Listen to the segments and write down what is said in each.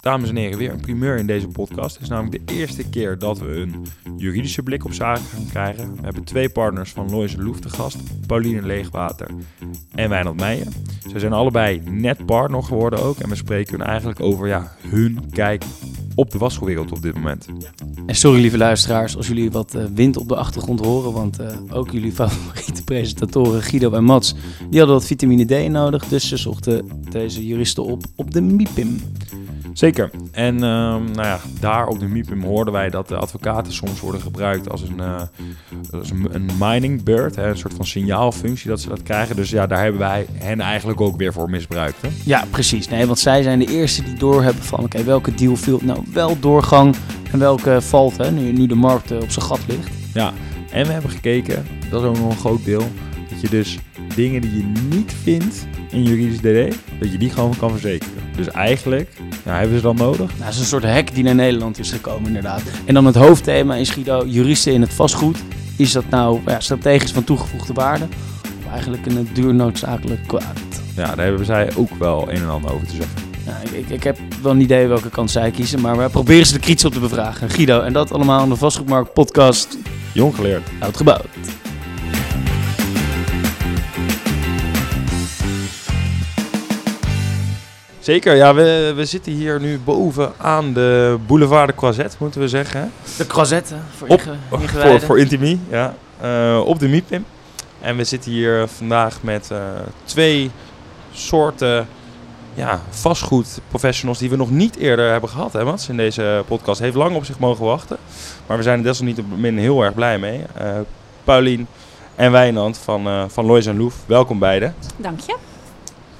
Dames en heren, weer een primeur in deze podcast. Het is namelijk de eerste keer dat we een juridische blik op zaken gaan krijgen. We hebben twee partners van Lois Loef te gast, Pauline Leegwater en Wijnald Meijer. Ze zijn allebei net partner geworden ook en we spreken hun eigenlijk over ja, hun kijk op de wasgoedwereld op dit moment. En sorry lieve luisteraars als jullie wat uh, wind op de achtergrond horen, want uh, ook jullie favoriete presentatoren Guido en Mats, die hadden wat vitamine D nodig, dus ze zochten deze juristen op op de MIPIM. Zeker. En uh, nou ja, daar op de MIPIM hoorden wij dat de advocaten soms worden gebruikt als een, uh, als een, mining bird, hè, een soort van signaalfunctie dat ze dat krijgen. Dus ja, daar hebben wij hen eigenlijk ook weer voor misbruikt. Hè? Ja, precies. Nee, want zij zijn de eerste die doorhebben van oké, welke deal viel nou wel doorgang en welke valt, hè, nu, nu de markt uh, op zijn gat ligt. Ja, en we hebben gekeken, dat is ook nog een groot deel, dat je dus dingen die je niet vindt in juridisch DD, dat je die gewoon kan verzekeren. Dus eigenlijk, nou, hebben ze dan nodig? Nou, dat is een soort hack die naar Nederland is gekomen inderdaad. En dan het hoofdthema is Guido, juristen in het vastgoed. Is dat nou ja, strategisch van toegevoegde waarde? Of eigenlijk een duur noodzakelijk kwaad? Ja, daar hebben zij ook wel een en ander over te zeggen. Nou, ik, ik, heb wel een idee welke kant zij kiezen, maar we proberen ze de kritisch op te bevragen. Guido, en dat allemaal in de Vastgoedmarkt podcast. Jong geleerd. Oud gebouwd. Zeker, ja, we, we zitten hier nu boven aan de boulevard de Croisette, moeten we zeggen. De Croisette, voor, op, voor, voor Intimie, ja. Uh, op de MIPIM. En we zitten hier vandaag met uh, twee soorten ja, vastgoedprofessionals die we nog niet eerder hebben gehad, hè, Mats, in deze podcast. Heeft lang op zich mogen wachten, maar we zijn er desalniettemin heel erg blij mee. Uh, Paulien en Wijnand van, van Lois Loef, welkom beiden. Dank je.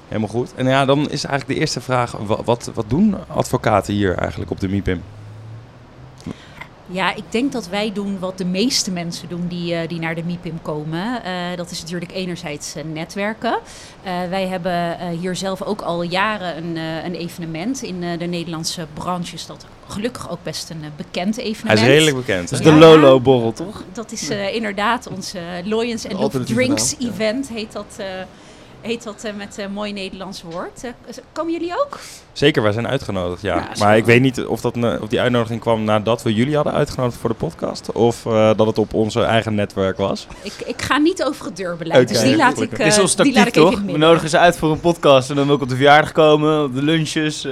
Helemaal goed. En ja, dan is eigenlijk de eerste vraag: wat, wat doen advocaten hier eigenlijk op de MIPIM? Ja, ik denk dat wij doen wat de meeste mensen doen die, uh, die naar de MIPIM komen. Uh, dat is natuurlijk enerzijds uh, netwerken. wij hebben hier zelf ook al jaren een, een evenement. In de Nederlandse branche is dat gelukkig ook best een bekend evenement. Hij is redelijk bekend. Dat is de Lolo-borrel, toch? Dat is inderdaad onze Loyens and Drinks event, heet dat heet dat uh, met een mooi Nederlands woord. Uh, komen jullie ook? Zeker, wij zijn uitgenodigd, ja. ja maar ik weet niet of, dat, of die uitnodiging kwam nadat we jullie hadden uitgenodigd voor de podcast. Of uh, dat het op onze eigen netwerk was. Ik, ik ga niet over het deurbeleid, okay. dus die laat ik, Het is ons tactiek, toch? We nodigen ze uit voor een podcast en dan wil ik op de verjaardag komen, op de lunches.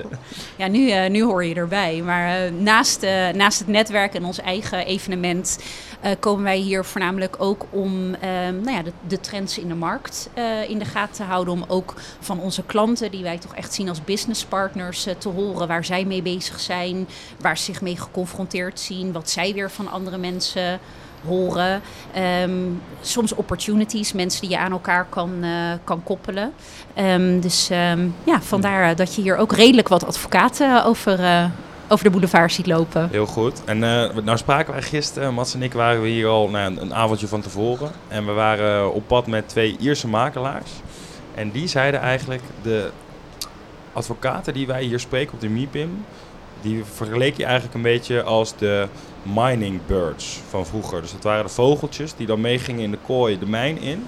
Ja, nu, nu hoor je erbij. Maar naast, naast het netwerk en ons eigen evenement... Uh, komen wij hier voornamelijk ook om uh, nou ja, de, de, trends in de markt uh, in de gaten te houden. Om ook van onze klanten, die wij toch echt zien als businesspartners, te horen waar zij mee bezig zijn. Waar ze zich mee geconfronteerd zien. Wat zij weer van andere mensen horen. Um, soms opportunities, mensen die je aan elkaar kan, uh, kan koppelen. Um, dus um, ja, vandaar dat je hier ook redelijk wat advocaten over, over de boulevard ziet lopen. Heel goed. En uh, nou spraken wij gisteren, Mats en ik waren we hier al nou, een avondje van tevoren. En we waren op pad met twee Ierse makelaars. En die zeiden eigenlijk, de advocaten die wij hier spreken op de MIPIM... die vergeleek je eigenlijk een beetje als de mining birds van vroeger. Dus dat waren de vogeltjes die dan meegingen in de kooi de mijn in.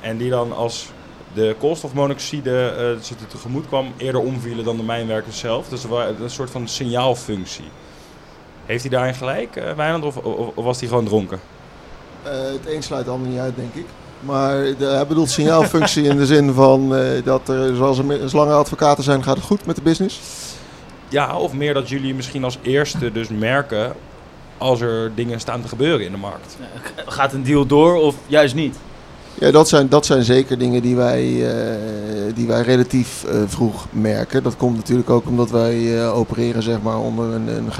En die dan als de koolstofmonoxide uh, ze tegemoet kwam, eerder omvielen dan de mijnwerkers zelf. Dus een soort van signaalfunctie. Heeft hij daarin gelijk, uh, of, of, was hij gewoon dronken? Uh, het een sluit het ander niet uit, denk ik. Maar de, hij bedoelt signaalfunctie in de zin van dat er, zoals er zolang er advocaten zijn, gaat het goed met de business? Ja, of meer dat jullie misschien als eerste dus merken als er dingen staan te gebeuren in de markt. Gaat een deal door of juist niet? Ja, dat zijn, dat zijn zeker dingen die wij, uh, die wij relatief uh, vroeg merken. Dat komt natuurlijk ook omdat wij uh, opereren zeg maar, onder een, een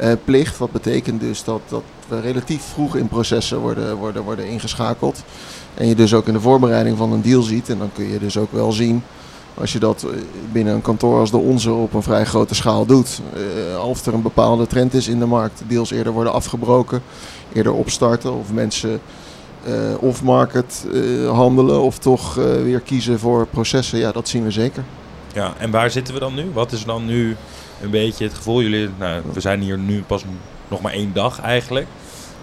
geheimhoudingsplicht. wat betekent dus dat, dat we relatief vroeg in processen worden, worden, worden ingeschakeld. En je dus ook in de voorbereiding van een deal ziet. En dan kun je dus ook wel zien, als je dat binnen een kantoor als de onze op een vrij grote schaal doet. of er een bepaalde trend is in de markt. Deals eerder worden afgebroken, eerder opstarten of mensen uh, off-market uh, handelen of toch uh, weer kiezen voor processen. Ja, dat zien we zeker. Ja, en waar zitten we dan nu? Wat is dan nu een beetje het gevoel? Jullie, nou, we zijn hier nu pas nog maar één dag eigenlijk.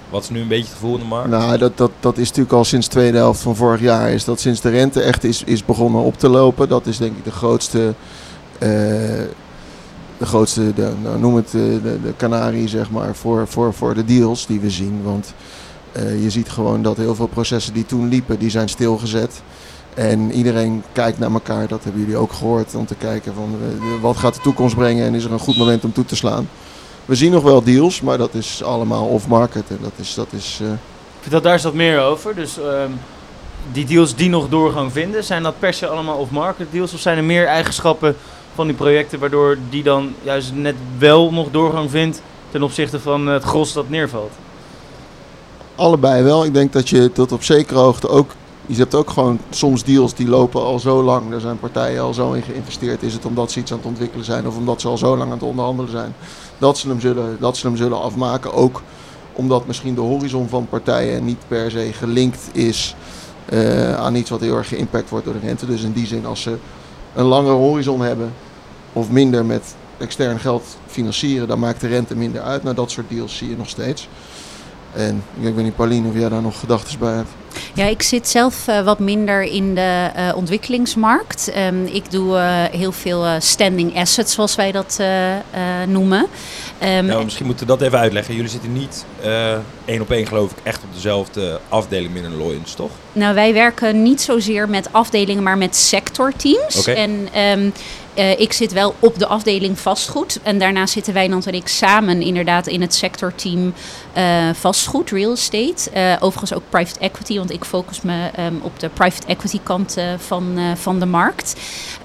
Wat is nu een beetje het gevoel in de markt? Nou, dat, dat, dat is natuurlijk al sinds de tweede helft van vorig jaar. Is dat sinds de rente echt is, is begonnen op te lopen. Dat is denk ik de grootste de grootste, de, nou, noem het de, de, de kanarie zeg maar, voor, voor, voor de deals die we zien. Want uh, je ziet gewoon dat heel veel processen die toen liepen, die zijn stilgezet. En iedereen kijkt naar elkaar, dat hebben jullie ook gehoord, om te kijken van uh, wat gaat de toekomst brengen en is er een goed moment om toe te slaan. We zien nog wel deals, maar dat is allemaal off-market en dat is... Dat is uh... Ik dat daar is wat meer over, dus... Um die deals die nog doorgang vinden, zijn dat per se allemaal off-market deals? Of zijn er meer eigenschappen van die projecten waardoor die dan juist net wel nog doorgang vindt ten opzichte van het gros dat neervalt? Allebei wel. Ik denk dat je tot op zekere hoogte ook. Je hebt ook gewoon soms deals die lopen al zo lang. Er zijn partijen al zo in geïnvesteerd. Is het omdat ze iets aan het ontwikkelen zijn of omdat ze al zo lang aan het onderhandelen zijn. Dat ze hem zullen, dat ze hem zullen afmaken. Ook omdat misschien de horizon van partijen niet per se gelinkt is uh, aan iets wat heel erg geïmpact wordt door de rente. Dus in die zin, als ze een langere horizon hebben of minder met extern geld financieren, dan maakt de rente minder uit. Nou, dat soort deals zie je nog steeds. En ik weet niet, Pauline, of jij daar nog gedachten bij hebt. Ja, ik zit zelf uh, wat minder in de uh, ontwikkelingsmarkt. Um, ik doe uh, heel veel standing assets, zoals wij dat noemen. Um, nou, misschien moeten we dat even uitleggen. Jullie zitten niet één op één, geloof ik, echt op dezelfde afdeling binnen Loyens, toch? Nou, wij werken niet zozeer met afdelingen, maar met sectorteams. Okay. En um, uh, ik zit wel op de afdeling vastgoed. En daarna zitten Wijnand en ik samen inderdaad in het sectorteam uh, vastgoed, real estate. Uh, overigens ook private equity, want ik focus me um, op de private equity kant van, van de markt.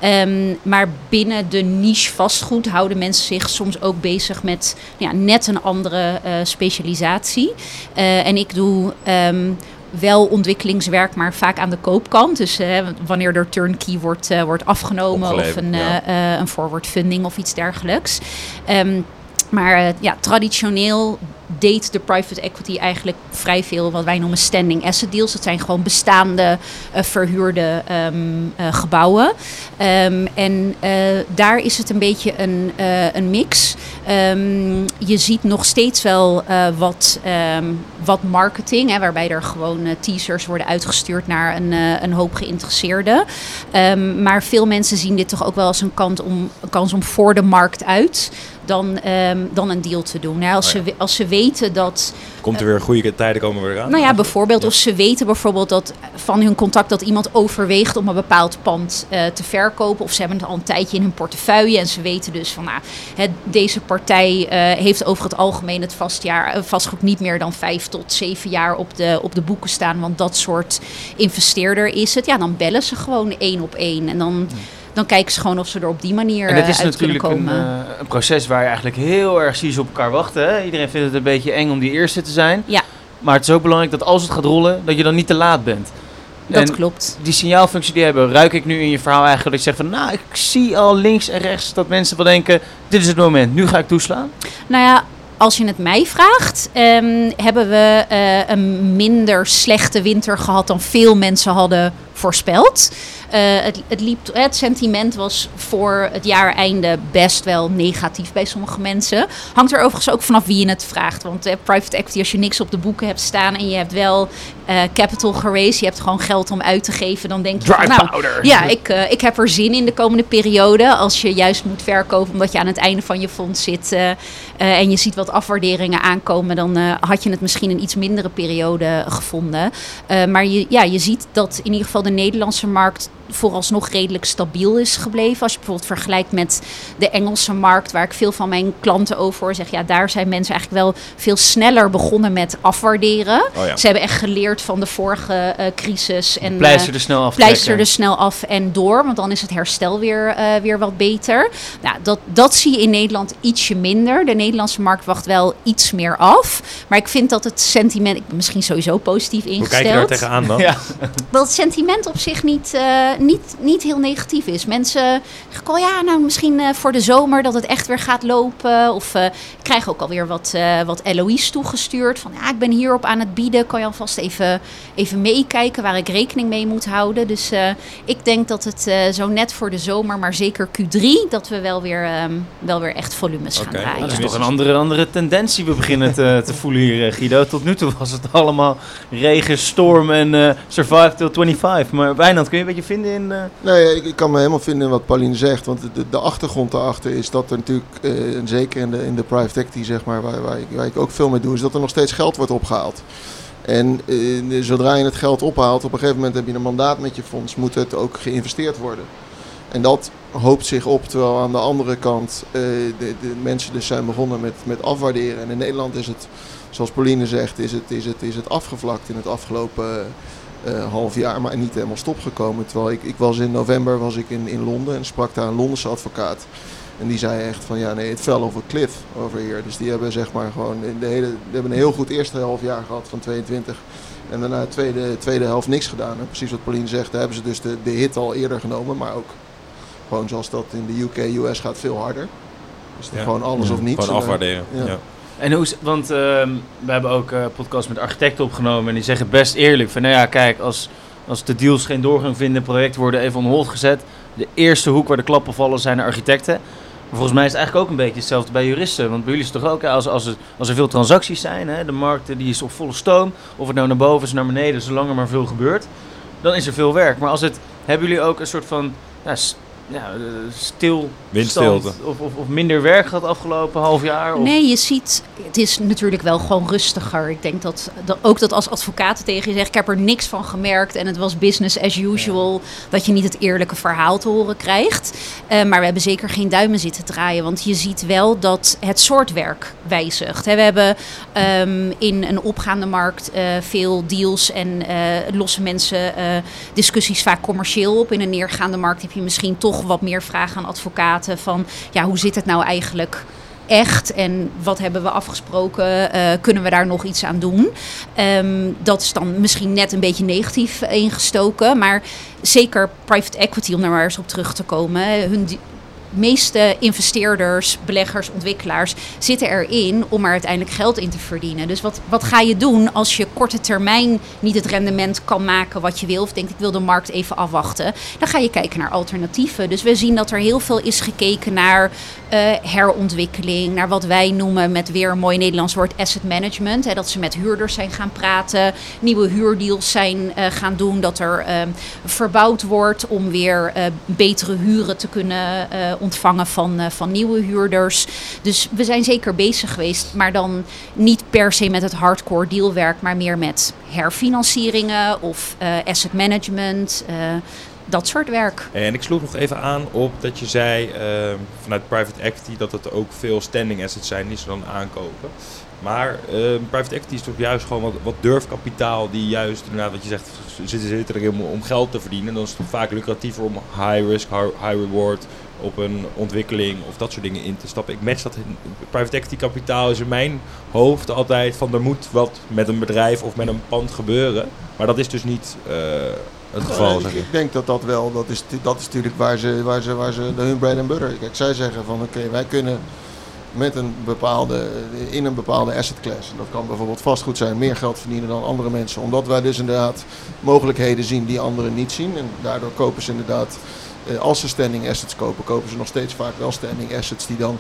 Um, maar binnen de niche vastgoed houden mensen zich soms ook bezig met ja, net een andere specialisatie. en ik doe um, wel ontwikkelingswerk, maar vaak aan de koopkant. Dus uh, wanneer er turnkey wordt, uh, wordt afgenomen Opgeleverd, of een, ja. uh, een forward funding of iets dergelijks. Um, maar ja, traditioneel deed de private equity eigenlijk vrij veel wat wij noemen standing asset deals. Dat zijn gewoon bestaande uh, verhuurde um, uh, gebouwen. Um, en daar is het een beetje een, een mix. Um, je ziet nog steeds wel wat, wat marketing, hè, waarbij er gewoon teasers worden uitgestuurd naar een, een hoop geïnteresseerden. maar veel mensen zien dit toch ook wel als een, om, een kans om voor de markt uit dan, um, dan een deal te doen. Nou, als, oh ja. ze, als ze weten dat... Komt er weer goede tijden komen weer aan? Nou ja, bijvoorbeeld ja. of ze weten bijvoorbeeld dat van hun contact dat iemand overweegt om een bepaald pand uh, te verkopen. Of ze hebben het al een tijdje in hun portefeuille en ze weten dus van nou, het, deze partij uh, heeft over het algemeen het vastjaar, uh, vastgoed niet meer dan vijf tot zeven jaar op de, op de boeken staan. Want dat soort investeerder is het. Ja, dan bellen ze gewoon één op één. En dan... Hmm dan kijken ze gewoon of ze er op die manier en het is uit natuurlijk kunnen komen. Een, uh, een proces waar je eigenlijk heel erg ziet op elkaar wachten. Hè? Iedereen vindt het een beetje eng om die eerste te zijn. Ja. Maar het is ook belangrijk dat als het gaat rollen, dat je dan niet te laat bent. Dat en klopt. Die signaalfunctie die hebben, ruik ik nu in je verhaal eigenlijk dat je zegt van, nou, ik zie al links en rechts dat mensen wel denken, dit is het moment, nu ga ik toeslaan. Nou ja, als je het mij vraagt, um, hebben we uh, een minder slechte winter gehad dan veel mensen hadden voorspeld. Uh, het, het, liep, het sentiment was voor het jaareinde best wel negatief bij sommige mensen. Hangt er overigens ook vanaf wie je het vraagt. Want uh, private equity, als je niks op de boeken hebt staan en je hebt wel uh, capital geraced, je hebt gewoon geld om uit te geven, dan denk je, van, nou, ja, ik, ik heb er zin in de komende periode. Als je juist moet verkopen omdat je aan het einde van je fonds zit en je ziet wat afwaarderingen aankomen, dan had je het misschien een iets mindere periode gevonden. maar je, ja, je ziet dat in ieder geval de Nederlandse markt vooralsnog redelijk stabiel is gebleven. Als je bijvoorbeeld vergelijkt met de Engelse markt, waar ik veel van mijn klanten over hoor, zeg ja, daar zijn mensen eigenlijk wel veel sneller begonnen met afwaarderen. Oh ja. Ze hebben echt geleerd van de vorige uh, crisis. En, pleister er snel af. Pleister er snel af en door, want dan is het herstel weer, uh, weer wat beter. Nou, dat, dat zie je in Nederland ietsje minder. De Nederlandse markt wacht wel iets meer af. Maar ik vind dat het sentiment, ik ben misschien sowieso positief ingesteld. Hoe kijk je daar tegenaan dan? Ja. Dat het sentiment op zich niet, uh, niet, niet heel negatief is. Mensen zeggen, oh ja, nou misschien uh, voor de zomer dat het echt weer gaat lopen. Of uh, ik krijg ook alweer wat, uh, wat LOI's toegestuurd. Van ja, ik ben hierop aan het bieden. Kan je alvast even, even meekijken waar ik rekening mee moet houden. Dus ik denk dat het zo net voor de zomer, maar zeker Q3, dat we wel weer, um, wel weer echt volumes gaan draaien. Dat is toch een andere, andere tendentie we beginnen te, te voelen hier, Guido. Tot nu toe was het allemaal regen, storm en survive till 25. Maar Wijnand, kun je een beetje vinden in... eh, Nee, ik, ik kan me helemaal vinden in wat Pauline zegt. Want de, de achtergrond daarachter is dat er natuurlijk, eh, en zeker in de, in de private equity, zeg maar, waar, waar, ik, waar ik ook veel mee doe, is dat er nog steeds geld wordt opgehaald. En eh, zodra je het geld ophaalt, op een gegeven moment heb je een mandaat met je fonds, moet het ook geïnvesteerd worden. En dat hoopt zich op, terwijl aan de andere kant eh, de, de mensen dus zijn begonnen met, met afwaarderen. En in Nederland is het, zoals Pauline zegt, is het, is het, is het afgevlakt in het afgelopen eh, half jaar, maar niet helemaal stopgekomen. Terwijl ik, ik was in november was ik in, in Londen en sprak daar een Londense advocaat. En die zei echt van ja, nee, het fell over cliff over hier. Dus die hebben zeg maar gewoon in de hele, die hebben een heel goed eerste half jaar gehad van 22. En daarna de tweede, tweede helft niks gedaan. En precies wat Pauline zegt, daar hebben ze dus de, de hit al eerder genomen. Maar ook gewoon zoals dat in de UK, US gaat veel harder. Dus Ja. gewoon alles Ja. of niets. Gewoon eh, afwaarderen. ja. Ja. En hoe is, want ehm, we hebben ook eh podcasts met architecten opgenomen en die zeggen best eerlijk van, nou ja, kijk, als, als de deals geen doorgang vinden, projecten worden even on hold gezet. De eerste hoek waar de klappen vallen zijn de architecten. Volgens mij is het eigenlijk ook een beetje hetzelfde bij juristen. Want bij jullie is het toch ook, als, als, het, als er veel transacties zijn, hè, de markt eh, die is op volle stoom, of het nou naar boven is, naar beneden, zolang er maar veel gebeurt, dan is er veel werk. Maar als het, hebben jullie ook een soort van ja, ja, eh, stil Windstilte. Of, of, of minder werk gehad afgelopen half jaar? Of? Nee, je ziet, het is natuurlijk wel gewoon rustiger. Ik denk dat, dat ook dat als advocaten tegen je zeggen, ik heb er niks van gemerkt en het was business as usual, dat je niet het eerlijke verhaal te horen krijgt. Eh, maar we hebben zeker geen duimen zitten draaien, want je ziet wel dat het soort werk wijzigt. Hè, we hebben ehm, in een opgaande markt eh, veel deals en eh, lossen mensen eh, discussies vaak commercieel op. In een neergaande markt heb je misschien toch wat meer vragen aan advocaten van, ja, hoe zit het nou eigenlijk? echt en wat hebben we afgesproken? Eh, kunnen we daar nog iets aan doen? Ehm, dat is dan misschien net een beetje negatief ingestoken, maar zeker private equity, om daar maar eens op terug te komen. Hun meeste investeerders, beleggers, ontwikkelaars zitten erin om er uiteindelijk geld in te verdienen. Dus wat, wat ga je doen als je korte termijn niet het rendement kan maken wat je wil? Of denkt ik wil de markt even afwachten. Dan ga je kijken naar alternatieven. Dus we zien dat er heel veel is gekeken naar eh, herontwikkeling. Naar wat wij noemen met weer een mooi Nederlands woord asset management. Hè, dat ze met huurders zijn gaan praten. Nieuwe huurdeals zijn eh, gaan doen. Dat er eh, verbouwd wordt om weer eh, betere huren te kunnen eh, ontvangen van, eh, van nieuwe huurders. Dus we zijn zeker bezig geweest. Maar dan niet per se met het hardcore dealwerk. Maar meer met herfinancieringen of eh, asset management. eh, dat soort werk. En ik sloeg nog even aan op dat je zei ehm, vanuit private equity dat het ook veel standing assets zijn die ze dan aankopen. Maar ehm, private equity is toch juist gewoon wat, wat durfkapitaal die juist, inderdaad wat je zegt, ze zitten, zitten erin om, om geld te verdienen. Dan is het vaak lucratiever om high risk, high reward op een ontwikkeling of dat soort dingen in te stappen. Ik match dat in private equity kapitaal is in mijn hoofd altijd van er moet wat met een bedrijf of met een pand gebeuren. Maar dat is dus niet eh, het geval, ik, zeg je. ik denk dat dat wel, dat is, dat is natuurlijk waar ze, waar ze, waar ze hun bread and butter. Kijk, zij zeggen van oké, wij kunnen met een bepaalde, in een bepaalde asset class, en dat kan bijvoorbeeld vastgoed zijn, meer geld verdienen dan andere mensen. Omdat wij dus inderdaad mogelijkheden zien die anderen niet zien. En daardoor kopen ze inderdaad, eh, als ze standing assets kopen, kopen ze nog steeds vaak wel standing assets die dan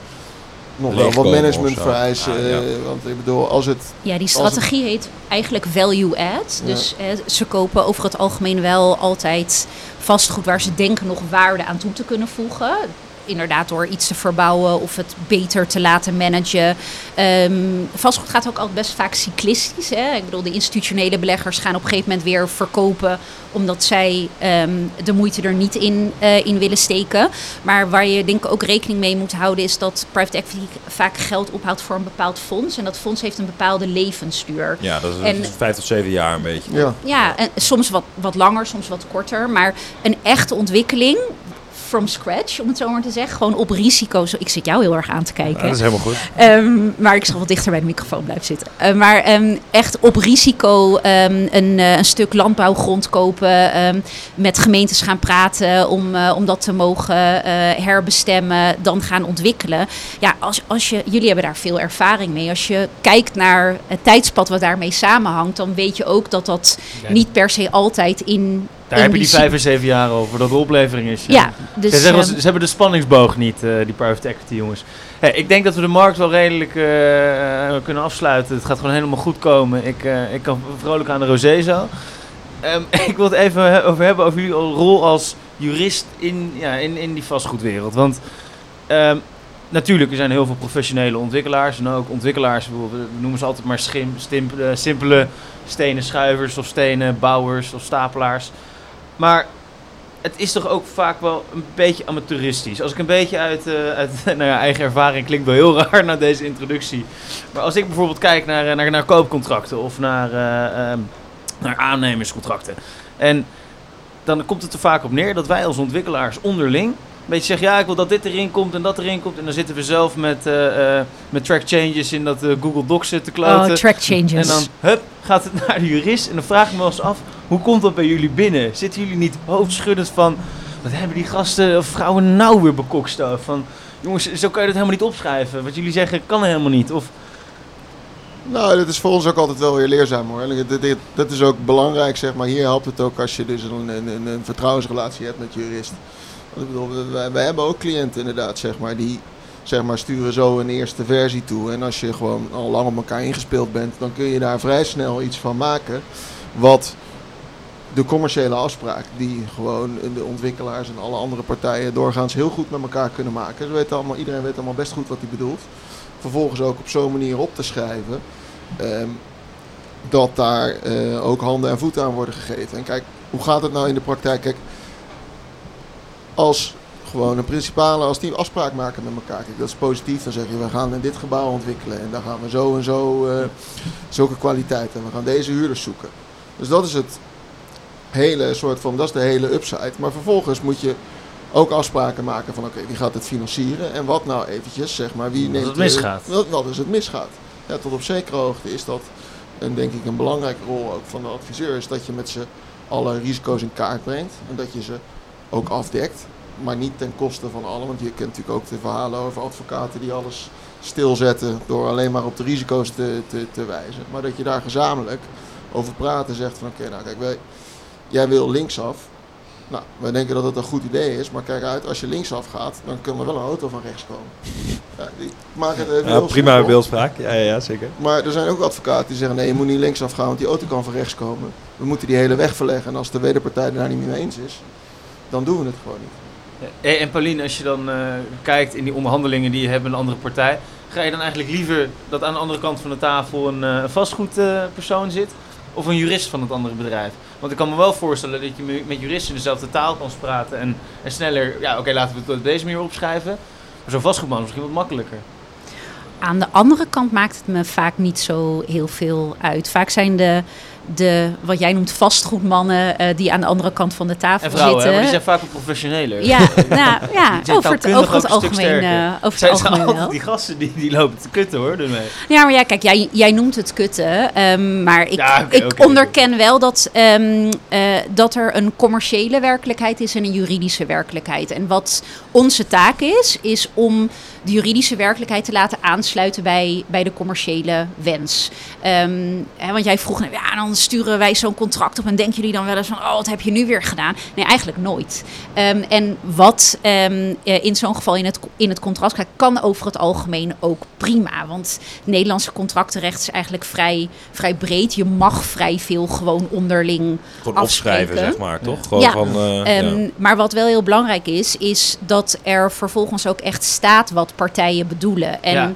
nog wel wat management vereisen. Ah, ja. eh, want ik bedoel, als het Ja, die strategie heet eigenlijk value add. Dus eh, ze kopen over het algemeen wel altijd vastgoed waar ze denken nog waarde aan toe te kunnen voegen. Inderdaad, door iets te verbouwen of het beter te laten managen. Ehm, vastgoed gaat ook altijd best vaak cyclistisch. Hè? Ik bedoel, de institutionele beleggers gaan op een gegeven moment weer verkopen. omdat zij ehm, de moeite er niet in, eh, in willen steken. Maar waar je denk ik ook rekening mee moet houden. is dat private equity vaak geld ophaalt voor een bepaald fonds. En dat fonds heeft een bepaalde levensduur. Ja, dat is, En- dat is vijf tot zeven jaar een beetje. ja, Ja, en soms wat, wat langer, soms wat korter. Maar een echte ontwikkeling from scratch, om het zo maar te zeggen. Gewoon op risico. Ik zit jou heel erg aan te kijken. Ja, dat is helemaal goed. Ehm, maar ik zal wat dichter bij de microfoon blijven zitten. Eh, maar ehm, echt op risico ehm, een, eh, een stuk landbouwgrond kopen. ehm, met gemeentes gaan praten om, eh, om dat te mogen eh, herbestemmen. Dan gaan ontwikkelen. Ja, als, als je, jullie hebben daar veel ervaring mee. Als je kijkt naar het tijdspad wat daarmee samenhangt. Dan weet je ook dat dat niet per se altijd in... Daar heb je die vijf en zeven jaar over, dat de oplevering is. Ja, dus... ze, zeggen, ehm, ze, hebben de spanningsboog niet, eh, die private equity jongens. Hey, ik denk dat we de markt wel redelijk eh, eh, kunnen afsluiten. Het gaat gewoon helemaal goed komen. Ik, eh, ik kan vrolijk aan de rosé zo. Ehm, ik wil het even over hebben over jullie rol als jurist in, ja, in, in die vastgoedwereld. Want ehm, natuurlijk, er zijn heel veel professionele ontwikkelaars. En ook ontwikkelaars, we noemen ze altijd maar schim, stimpele, eh, simpele stenen schuivers of stenen bouwers of stapelaars. Maar het is toch ook vaak wel een beetje amateuristisch. Als ik een beetje uit, uh, uit nou ja, eigen ervaring klinkt wel heel raar na deze introductie. Maar als ik bijvoorbeeld kijk naar, eh, naar, naar koopcontracten of naar, uh, naar aannemerscontracten. En dan komt het er vaak op neer dat wij als ontwikkelaars onderling een beetje zeggen, ja, ik wil dat dit erin komt en dat erin komt. En dan zitten we zelf met, uh, met track changes in dat Google Docs te kloten. Oh, track changes. En dan, hup, gaat het naar de jurist. En dan vraag ik me wel eens af, hoe komt dat bij jullie binnen? Zitten jullie niet hoofdschuddend van, wat hebben die gasten of vrouwen nou weer bekokstoofd? Van, jongens, zo kan je dat helemaal niet opschrijven. Wat jullie zeggen kan helemaal niet. Of... Nou, dat is voor ons ook altijd wel weer leerzaam hoor. Dat, dat is ook belangrijk, zeg maar. Hier helpt het ook als je dus een, een, een vertrouwensrelatie hebt met jurist. Ik bedoel, wij, wij, hebben ook cliënten inderdaad, zeg maar, die zeg maar, sturen zo een eerste versie toe. En als je gewoon al lang op elkaar ingespeeld bent, dan kun je daar vrij snel iets van maken. Wat de commerciële afspraak, die gewoon de ontwikkelaars en alle andere partijen doorgaans heel goed met elkaar kunnen maken. Weten allemaal, iedereen weet allemaal best goed wat hij bedoelt. Vervolgens ook op zo'n manier op te schrijven. Ehm, dat daar eh, ook handen en voeten aan worden gegeven. En kijk, hoe gaat het nou in de praktijk? Kijk, als gewoon een principale, als die afspraak maken met elkaar. Kijk, dat is positief. Dan zeg je, we gaan in dit gebouw ontwikkelen. En dan gaan we zo en zo uh, zulke kwaliteiten. En we gaan deze huurders zoeken. Dus dat is het hele soort van, dat is de hele upside. Maar vervolgens moet je ook afspraken maken van, oké, wie gaat het financieren? En wat nou eventjes, zeg maar, wie neemt... het misgaat. wat, wat is het misgaat. Ja, tot op zekere hoogte is dat, en denk ik een belangrijke rol ook van de adviseur, is dat je met ze alle risico's in kaart brengt. En dat je ze ook afdekt. Maar niet ten koste van allen. Want je kent natuurlijk ook de verhalen over advocaten die alles stilzetten door alleen maar op de risico's te, te, te wijzen. Maar dat je daar gezamenlijk over praat en zegt van oké, nou kijk, wij, jij wil linksaf. Nou, wij denken dat het een goed idee is, maar kijk uit, als je linksaf gaat, dan kan er wel een auto van rechts komen. Ja, die maken het even ja, prima beeldspraak, ja, ja, zeker. Maar er zijn ook advocaten die zeggen, nee, je moet niet linksaf gaan, want die auto kan van rechts komen. We moeten die hele weg verleggen en als de wederpartij daar niet mee eens is, dan doen we het gewoon niet. Eh, en Pauline, als je dan uh, kijkt in die onderhandelingen die je hebt met een andere partij, ga je dan eigenlijk liever dat aan de andere kant van de tafel een uh, vastgoedpersoon zit of een jurist van het andere bedrijf? Want ik kan me wel voorstellen dat je met juristen dezelfde taal kan praten en, en sneller, ja oké, laten we het deze manier opschrijven. Maar zo'n vastgoedman is misschien wat makkelijker. Aan de andere kant maakt het me vaak niet zo heel veel uit. Vaak zijn de de, wat jij noemt, vastgoedmannen uh, die aan de andere kant van de tafel en vrouwen, zitten. Hè, die zijn vaak ook professioneler. Ja, nou, ja over, het, over het algemeen, uh, over zijn, het algemeen wel. Die gasten die, die lopen te kutten hoor. Ja, maar ja, kijk, jij, jij noemt het kutten. Um, maar ik, ja, okay, ik okay, onderken okay. wel dat, um, uh, dat er een commerciële werkelijkheid is en een juridische werkelijkheid. En wat onze taak is, is om de juridische werkelijkheid te laten aansluiten bij, bij de commerciële wens. Um, hè, want jij vroeg, nou, ja, dan sturen wij zo'n contract op en denken jullie dan wel eens van, oh, wat heb je nu weer gedaan? Nee, eigenlijk nooit. Um, en wat um, in zo'n geval in het, in het contract gaat, kan over het algemeen ook prima. Want het Nederlandse contractenrecht is eigenlijk vrij, vrij breed. Je mag vrij veel gewoon onderling Gewoon afschrijven, zeg maar, toch? Gewoon ja. Van, uh, ja. Maar wat wel heel belangrijk is, is dat er vervolgens ook echt staat wat partijen bedoelen. En ja.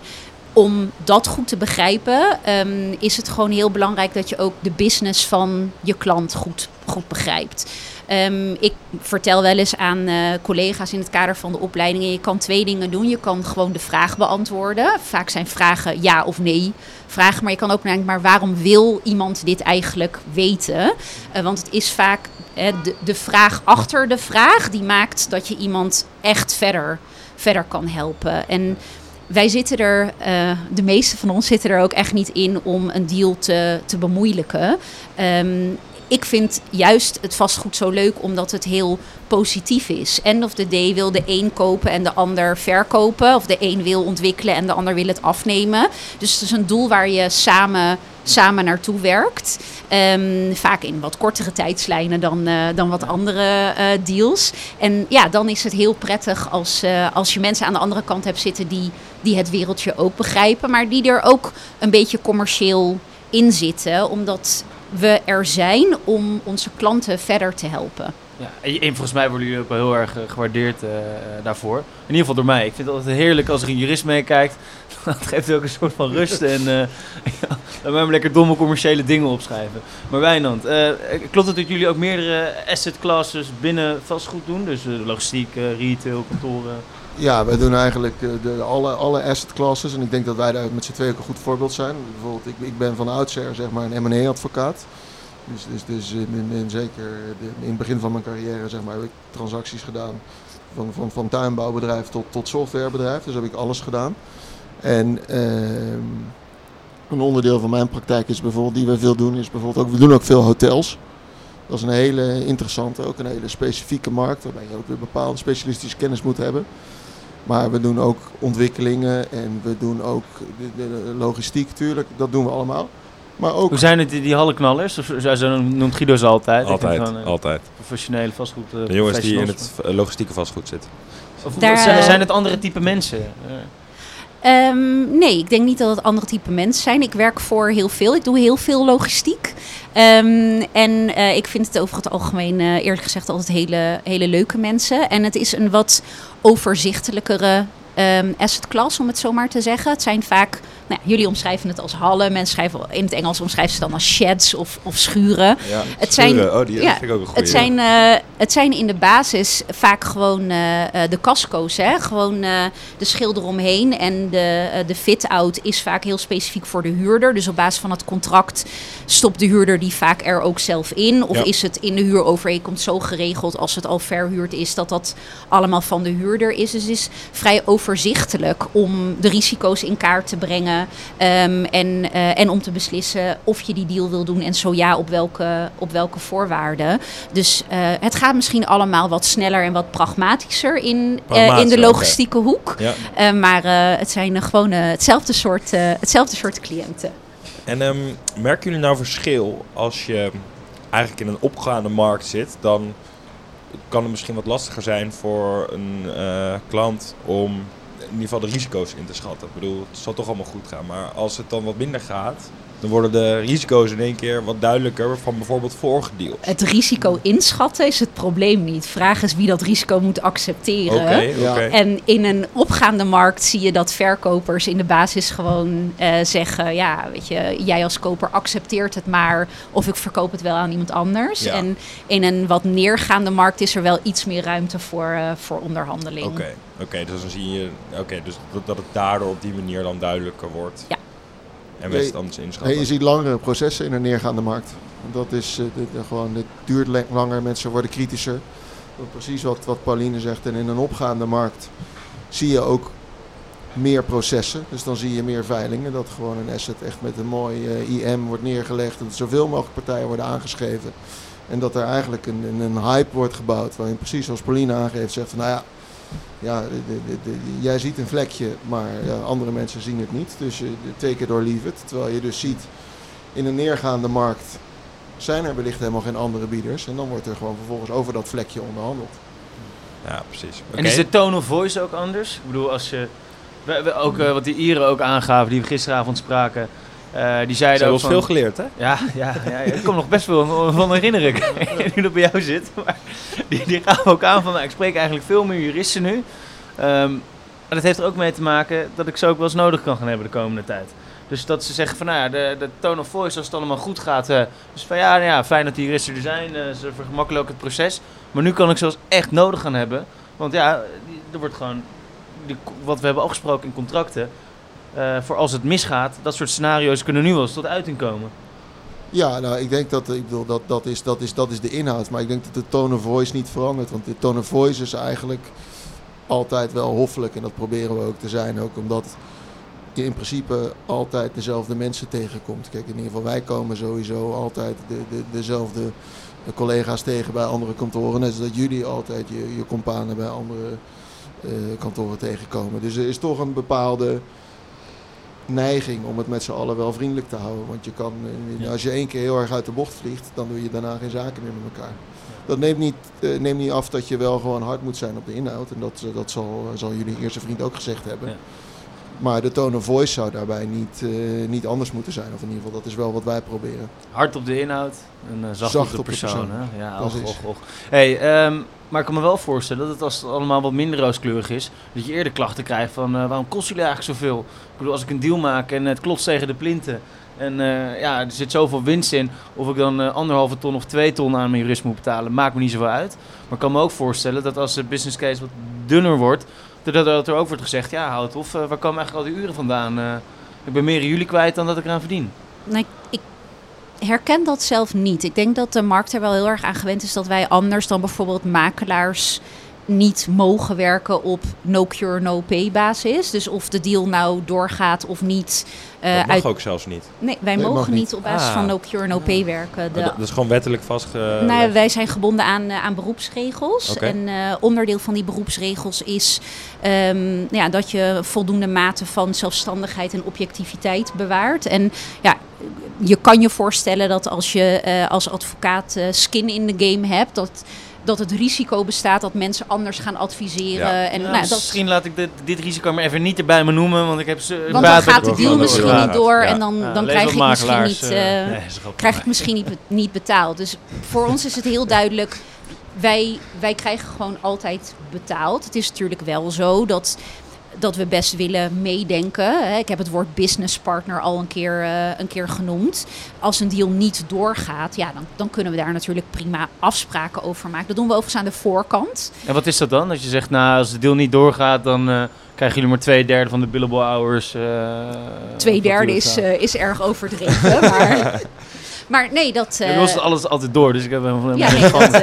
om dat goed te begrijpen, um, is het gewoon heel belangrijk dat je ook de business van je klant goed, goed begrijpt. Um, ik vertel wel eens aan uh, collega's in het kader van de opleidingen: je kan twee dingen doen. Je kan gewoon de vraag beantwoorden. Vaak zijn vragen ja of nee vragen, maar je kan ook denken: maar waarom wil iemand dit eigenlijk weten? Uh, want het is vaak de, de vraag achter de vraag die maakt dat je iemand echt verder verder kan helpen. En wij zitten er, uh, de meeste van ons zitten er ook echt niet in om een deal te, te bemoeilijken. Um, ik vind juist het vastgoed zo leuk omdat het heel positief is. End of the day wil de een kopen en de ander verkopen. Of de een wil ontwikkelen en de ander wil het afnemen. Dus het is een doel waar je samen, samen naartoe werkt. Um, vaak in wat kortere tijdslijnen dan, uh, dan wat andere uh, deals. En ja, dan is het heel prettig als, uh, als je mensen aan de andere kant hebt zitten die, die het wereldje ook begrijpen. Maar die er ook een beetje commercieel in zitten. Omdat we er zijn om onze klanten verder te helpen. Ja, en, en volgens mij worden jullie ook wel heel erg eh, gewaardeerd eh, daarvoor. In ieder geval door mij. Ik vind het altijd heerlijk als er een jurist meekijkt. Dat geeft ook een soort van rust. En uh, ja, lekker domme commerciële dingen opschrijven. Maar Wijnand, klopt het dat jullie ook meerdere asset classes binnen vastgoed doen? Dus logistiek, retail, kantoren? Ja, wij doen eigenlijk de, alle, alle asset classes. En ik denk dat wij daar met z'n tweeën ook een goed voorbeeld zijn. Bijvoorbeeld, ik, ik ben van oudsher zeg maar een M&A-advocaat. Dus, dus, dus in, in zeker in het begin van mijn carrière zeg maar, heb ik transacties gedaan. Van, van, van tuinbouwbedrijf tot, tot softwarebedrijf. Dus heb ik alles gedaan. En uh, een onderdeel van mijn praktijk is bijvoorbeeld, die we veel doen, is bijvoorbeeld ook, we doen ook veel hotels. Dat is een hele interessante, ook een hele specifieke markt, waarbij je ook weer bepaalde specialistische kennis moet hebben. Maar we doen ook ontwikkelingen en we doen ook de, de logistiek natuurlijk, dat doen we allemaal. Maar ook... Hoe zijn het die, die hallenknallers? Of zo noemt Guido ze altijd. Altijd, uh, altijd. Professionele vastgoed. Uh, de jongens die in het logistieke vastgoed zitten. Of, Daar, zijn het andere type mensen? Um, nee, ik denk niet dat het andere type mensen zijn. Ik werk voor heel veel. Ik doe heel veel logistiek. Um, en uh, ik vind het over het algemeen, uh, eerlijk gezegd, altijd hele, hele leuke mensen. En het is een wat overzichtelijkere um, asset class, om het zo maar te zeggen. Het zijn vaak nou, jullie omschrijven het als hallen. Mensen schrijven in het Engels omschrijven ze dan als sheds of, of schuren. Ja, het zijn, oh, die ja, vind ik ook een. Het zijn, uh, het zijn in de basis vaak gewoon uh, de casco's. Hè? Gewoon uh, de schilder omheen. En de, de fit-out is vaak heel specifiek voor de huurder. Dus op basis van het contract stopt de huurder die vaak er ook zelf in. Of ja. is het in de huurovereenkomst zo geregeld als het al verhuurd is... dat dat allemaal van de huurder is. Dus het is vrij overzichtelijk om de risico's in kaart te brengen... Um, en, uh, en om te beslissen of je die deal wil doen en zo ja, op welke, op welke voorwaarden. Dus uh, het gaat misschien allemaal wat sneller en wat pragmatischer in, uh, in de logistieke okay. hoek. Ja. maar het zijn gewoon hetzelfde, soort, hetzelfde soort cliënten. En um, merken jullie nou verschil als je eigenlijk in een opgaande markt zit, dan kan het misschien wat lastiger zijn voor een klant om in ieder geval de risico's in te schatten. Ik bedoel, het zal toch allemaal goed gaan. Maar als het dan wat minder gaat, dan worden de risico's in één keer wat duidelijker van bijvoorbeeld vorige deals. Het risico inschatten is het probleem niet. Vraag is wie dat risico moet accepteren. Okay, okay. En in een opgaande markt zie je dat verkopers in de basis gewoon uh, zeggen: ja, weet je, jij als koper accepteert het maar, of ik verkoop het wel aan iemand anders. Ja. En in een wat neergaande markt is er wel iets meer ruimte voor, uh, voor onderhandeling. Oké, okay. dus dan zie je okay, dus dat, dat het daardoor op die manier dan duidelijker wordt. Ja. En inschatten. Nee, je ziet langere processen in een neergaande markt. Dat is uh, de, de, gewoon, het duurt langer, mensen worden kritischer. Precies wat, wat Pauline zegt. En in een opgaande markt zie je ook meer processen. Dus dan zie je meer veilingen. Dat gewoon een asset echt met een mooi uh, IM wordt neergelegd. Dat zoveel mogelijk partijen worden aangeschreven. En dat er eigenlijk een, een, een hype wordt gebouwd. Waarin precies zoals Pauline aangeeft zegt van nou ja ja, de, de, de, jij ziet een vlekje, maar ja, andere mensen zien het niet. Dus je take it or leave it. Terwijl je dus ziet, in een neergaande markt zijn er wellicht helemaal geen andere bieders. En dan wordt er gewoon vervolgens over dat vlekje onderhandeld. Ja, precies. Okay. En is de tone of voice ook anders? Ik bedoel, als je... We, we ook, uh, wat die Ieren ook aangaven, die we gisteravond spraken... Uh, die zeiden Ze ook van, veel geleerd, hè? Ja, ja, ja, ik kom nog best veel van herinneren. nu dat bij jou zit. Maar die, die gaven ook aan van, nou, ik spreek eigenlijk veel meer juristen nu. Um, en dat heeft er ook mee te maken dat ik ze ook wel eens nodig kan gaan hebben de komende tijd. Dus dat ze zeggen van, nou ja, de, de tone of voice, als het allemaal goed gaat. Uh, dus van, ja, ja, fijn dat die juristen er zijn. Uh, ze vergemakkelijken het proces. Maar nu kan ik ze als echt nodig gaan hebben. Want ja, er wordt gewoon, die, wat we hebben afgesproken in contracten... Uh, voor als het misgaat, dat soort scenario's kunnen nu wel eens tot uiting komen. Ja, nou, ik denk dat, ik bedoel, dat, dat, is, dat, is, dat is de inhoud. Maar ik denk dat de tone of voice niet verandert. Want de tone of voice is eigenlijk altijd wel hoffelijk. En dat proberen we ook te zijn. Ook omdat je in principe altijd dezelfde mensen tegenkomt. Kijk, in ieder geval wij komen sowieso altijd de, de, dezelfde collega's tegen bij andere kantoren. Net zoals jullie altijd je, je companen bij andere uh, kantoren tegenkomen. Dus er is toch een bepaalde neiging om het met z'n allen wel vriendelijk te houden. Want je kan, als je één keer heel erg uit de bocht vliegt, dan doe je daarna geen zaken meer met elkaar. Dat neemt niet, uh, neemt niet af dat je wel gewoon hard moet zijn op de inhoud. En dat, uh, dat zal, zal jullie eerste vriend ook gezegd hebben. Ja. Maar de tone of voice zou daarbij niet, eh, niet anders moeten zijn. Of in ieder geval, dat is wel wat wij proberen. Hard op de inhoud en uh, zacht, Zacht op de op de persoon. persoon. Hè? Ja, Precies. och, och, och. Hey, ehm, maar ik kan me wel voorstellen dat het als het allemaal wat minder rooskleurig is, dat je eerder klachten krijgt van eh, waarom kost jullie eigenlijk zoveel? Ik bedoel, als ik een deal maak en het klotst tegen de plinten en eh, ja, er zit zoveel winst in, of ik dan eh, anderhalve ton of twee ton aan mijn jurist moet betalen, maakt me niet zoveel uit. Maar ik kan me ook voorstellen dat als de business case wat dunner wordt, dat, er ook wordt gezegd, ja houd of, waar komen eigenlijk al die uren vandaan? Ik ben meer jullie kwijt dan dat ik eraan verdien. Ik, ik herken dat zelf niet. Ik denk dat de markt er wel heel erg aan gewend is dat wij anders dan bijvoorbeeld makelaars niet mogen werken op no cure, no pay basis. Dus of de deal nou doorgaat of niet. eh, dat mag uit, ook zelfs niet. nee, wij Nee, mogen niet op basis Ah. van no cure, no pay werken. De, dat, is gewoon wettelijk vastgelegd. nou, wij zijn gebonden aan, eh, aan beroepsregels. En eh, onderdeel van die beroepsregels is ehm, ja, dat je voldoende mate van zelfstandigheid en objectiviteit bewaart. En ja, je kan je voorstellen dat als je eh, als advocaat eh, skin in de game hebt, dat, dat het risico bestaat dat mensen anders gaan adviseren. Ja. En, Ja, nou, dat, misschien laat ik dit, dit risico maar even niet erbij me noemen, want ik heb ze. want dan gaat de deal misschien niet door Ja. en dan, Ja, dan krijg ik misschien makelaars, niet... nee, krijg ik misschien niet betaald. Dus voor ons is het heel duidelijk. Wij, wij krijgen gewoon altijd betaald. Het is natuurlijk wel zo dat, dat we best willen meedenken. Ik heb het woord business partner al een keer, eh, een keer genoemd. Als een deal niet doorgaat, ja, dan, dan kunnen we daar natuurlijk prima afspraken over maken. Dat doen we overigens aan de voorkant. En wat is dat dan? Dat je zegt, nou, als de deal niet doorgaat, dan eh, krijgen jullie maar twee derde van de billable hours. eh, Twee derde is, is erg overdreven. maar, maar nee, dat... Bij ons is alles altijd door, dus ik heb helemaal Ja, nee, dat,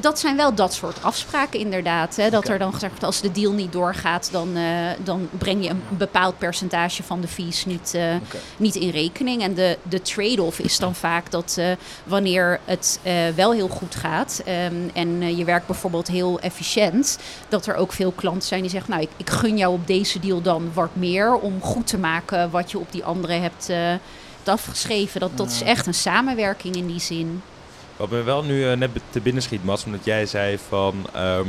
dat zijn wel dat soort afspraken inderdaad. Hè, dat er dan gezegd wordt, als de deal niet doorgaat, dan, eh, dan breng je een bepaald percentage van de fees niet, eh, niet in rekening. En de, de trade-off is dan vaak dat eh, wanneer het eh, wel heel goed gaat ehm, en eh, je werkt bijvoorbeeld heel efficiënt, dat er ook veel klanten zijn die zeggen, nou ik, ik gun jou op deze deal dan wat meer om goed te maken wat je op die andere hebt, eh, hebt afgeschreven. Dat, dat is echt een samenwerking in die zin. Wat me wel nu eh, net te binnen schiet, Mats, omdat jij zei van... ehm,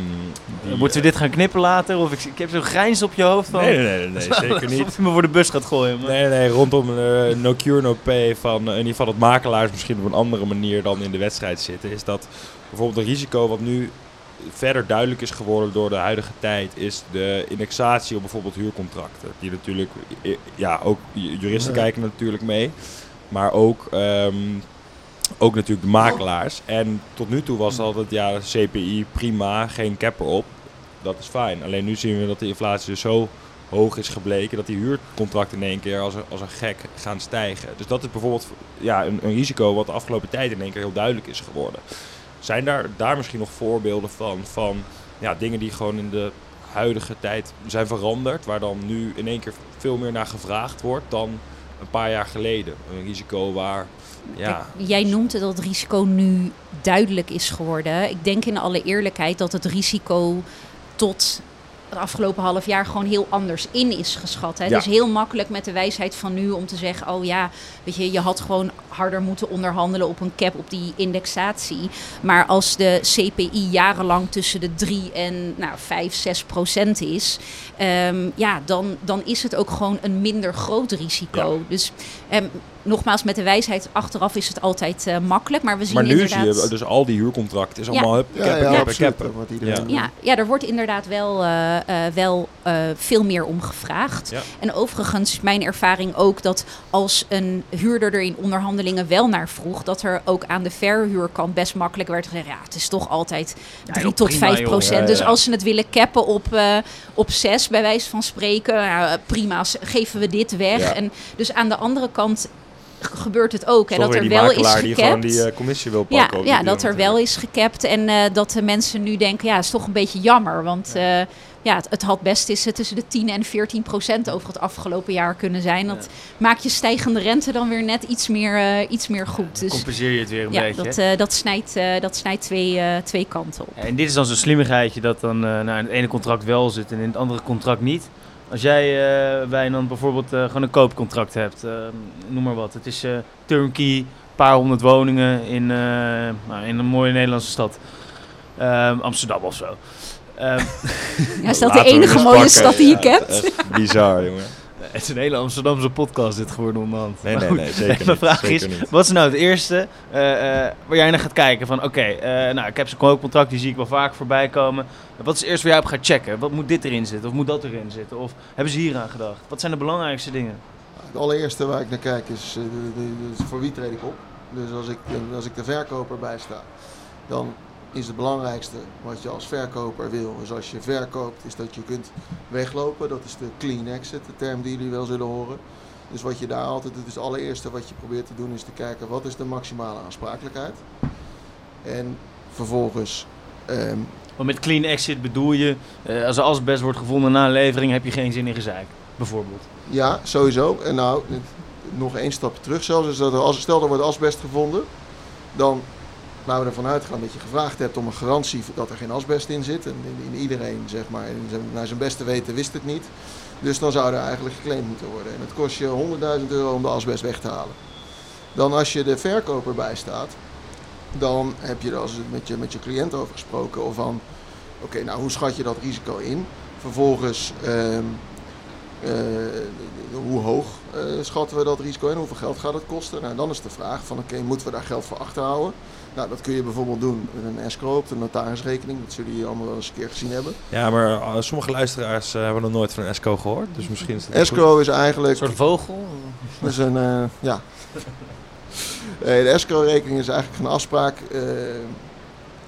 die- Moeten we dit gaan knippen later? Of ik, ik heb zo'n grijns op je hoofd van... Nee, nee, nee, nee, zeker niet. Alsof je me voor de bus gaat gooien. maar- Nee, nee, rondom eh, no cure, no pay van eh, in ieder geval dat makelaars misschien op een andere manier dan in de wedstrijd zitten. Is dat bijvoorbeeld een risico wat nu verder duidelijk is geworden door de huidige tijd, is de indexatie op bijvoorbeeld huurcontracten. Die natuurlijk, eh, ja, ook ju- juristen Ja. kijken natuurlijk mee, maar ook, ehm, ook natuurlijk de makelaars. En tot nu toe was altijd, ja, CPI prima, geen cap erop. Dat is fijn. Alleen nu zien we dat de inflatie dus zo hoog is gebleken dat die huurcontracten in één keer als een, als een gek gaan stijgen. Dus dat is bijvoorbeeld ja, een, een risico wat de afgelopen tijd in één keer heel duidelijk is geworden. Zijn daar, daar misschien nog voorbeelden van, van ja, dingen die gewoon in de huidige tijd zijn veranderd, waar dan nu in één keer veel meer naar gevraagd wordt dan een paar jaar geleden? Een risico waar, ja, Kijk, jij noemt het dat het risico nu duidelijk is geworden. Ik denk in alle eerlijkheid dat het risico tot het afgelopen half jaar gewoon heel anders in is geschat. Hè? Ja. Het is heel makkelijk met de wijsheid van nu om te zeggen: oh ja, weet je, je had gewoon harder moeten onderhandelen op een cap op die indexatie. Maar als de CPI jarenlang tussen de 3 en nou, 5, 6 procent is, ehm, ja, dan, dan is het ook gewoon een minder groot risico. Dus ehm, nogmaals, met de wijsheid achteraf is het altijd eh, makkelijk. Maar we zien maar nu zie inderdaad... je dus al die huurcontracten is Ja. allemaal hup, Ja, cappen, ja, cappen, iedereen Ja, ja, er wordt inderdaad wel, eh, eh, wel eh, veel meer om gevraagd. Ja. En overigens mijn ervaring ook dat als een huurder er in onderhandelingen wel naar vroeg, dat er ook aan de verhuurkant best makkelijk werd gezegd, ja, het is toch altijd 3 joh, tot prima, 5 joh. procent. Ja, Dus ja. als ze het willen cappen op, eh op 6, bij wijze van spreken, ja, prima, geven we dit weg. Ja. En dus aan de andere kant gebeurt het ook, hè, Toch dat er die wel is makelaar die gewoon die eh, commissie wil Ja, pakken. ja dat er natuurlijk. wel is gecapt en eh, dat de mensen nu denken, ja, is toch een beetje jammer. Want ja, ja het, het had best eh, tussen de 10 en 14 procent over het afgelopen jaar kunnen zijn. Dat maakt je stijgende rente dan weer net iets meer, eh, iets meer goed. Dus Compenseer je het weer een ja, beetje. dat, eh, dat snijdt, eh, dat snijdt twee, eh, twee kanten op. En dit is dan zo'n slimmigheidje dat dan eh, nou, in het ene contract wel zit en in het andere contract niet. Als jij uh, bij dan bijvoorbeeld uh, gewoon een koopcontract hebt, uh, noem maar wat. Het is uh, turnkey, een paar honderd woningen in, nou, in een mooie Nederlandse stad. Amsterdam of zo. Ehm, Ja, is dat de enige mooie stad die je Ja, kent? echt bizar, jongen. Het is een hele Amsterdamse podcast dit geworden onderhand. Nee, Maar nee, goed, nee, zeker Mijn niet, vraag zeker is, niet. wat is nou het eerste eh, eh, waar jij naar gaat kijken? Van oké, eh, nou ik heb zo'n koopcontract, die zie ik wel vaak voorbij komen. Wat is het eerste waar jij op gaat checken? Wat moet dit erin zitten? Of moet dat erin zitten? Of hebben ze hier aan gedacht? Wat zijn de belangrijkste dingen? Het allereerste waar ik naar kijk is eh, de- de- de- voor wie treed ik op. Dus als ik, als ik de verkoper bijsta, dan is het belangrijkste wat je als verkoper wil. Dus als je verkoopt, is dat je kunt weglopen. Dat is de clean exit, de term die jullie wel zullen horen. Dus wat je daar altijd doet, is het allereerste wat je probeert te doen, is te kijken wat is de maximale aansprakelijkheid. En vervolgens ehm, Want met clean exit bedoel je, eh, als er asbest wordt gevonden na een levering, heb je geen zin in gezeik, bijvoorbeeld. Ja, sowieso. En nou, nog één stapje terug zelfs. Is dat er, als, stel er wordt asbest gevonden, dan laten we ervan uitgaan dat je gevraagd hebt om een garantie dat er geen asbest in zit. En in, iedereen, zeg maar, in zijn, naar zijn beste weten wist het niet. Dus dan zou er eigenlijk geclaimd moeten worden. En het kost je 100.000 euro om de asbest weg te halen. Dan als je de verkoper bijstaat, dan heb je er als met je, met je cliënt over gesproken. Of van, oké, nou hoe schat je dat risico in? Vervolgens, ehm, eh, hoe hoog eh, schatten we dat risico in? Hoeveel geld gaat het kosten? Nou, dan is de vraag van, oké, moeten we daar geld voor achterhouden? Nou, dat kun je bijvoorbeeld doen met een escrow op de notarisrekening. Dat zullen jullie allemaal wel eens een keer gezien hebben. Ja, maar eh, sommige luisteraars eh, hebben nog nooit van een ESCO gehoord. Dus misschien is het Escrow is Een eigenlijk soort vogel? Dat is een, eh, ja. Nee, de escrow-rekening is eigenlijk een afspraak eh,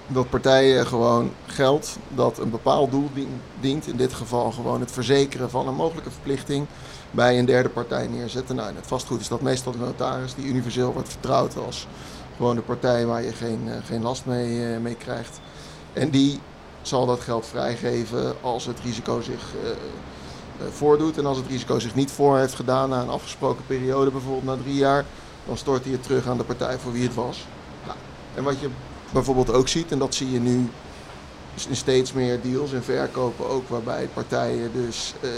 dat partijen gewoon geld dat een bepaald doel dien- dient, in dit geval gewoon het verzekeren van een mogelijke verplichting, bij een derde partij neerzetten. Nou, in het vastgoed is dat meestal de notaris die universeel wordt vertrouwd als gewoon de partij waar je geen, eh, geen last mee, eh, mee krijgt. En die zal dat geld vrijgeven als het risico zich eh, voordoet. En als het risico zich niet voor heeft gedaan na een afgesproken periode, bijvoorbeeld na drie jaar, dan stort hij het terug aan de partij voor wie het was. Nou, en wat je bijvoorbeeld ook ziet, en dat zie je nu steeds meer deals en verkopen ook, waarbij partijen dus eh,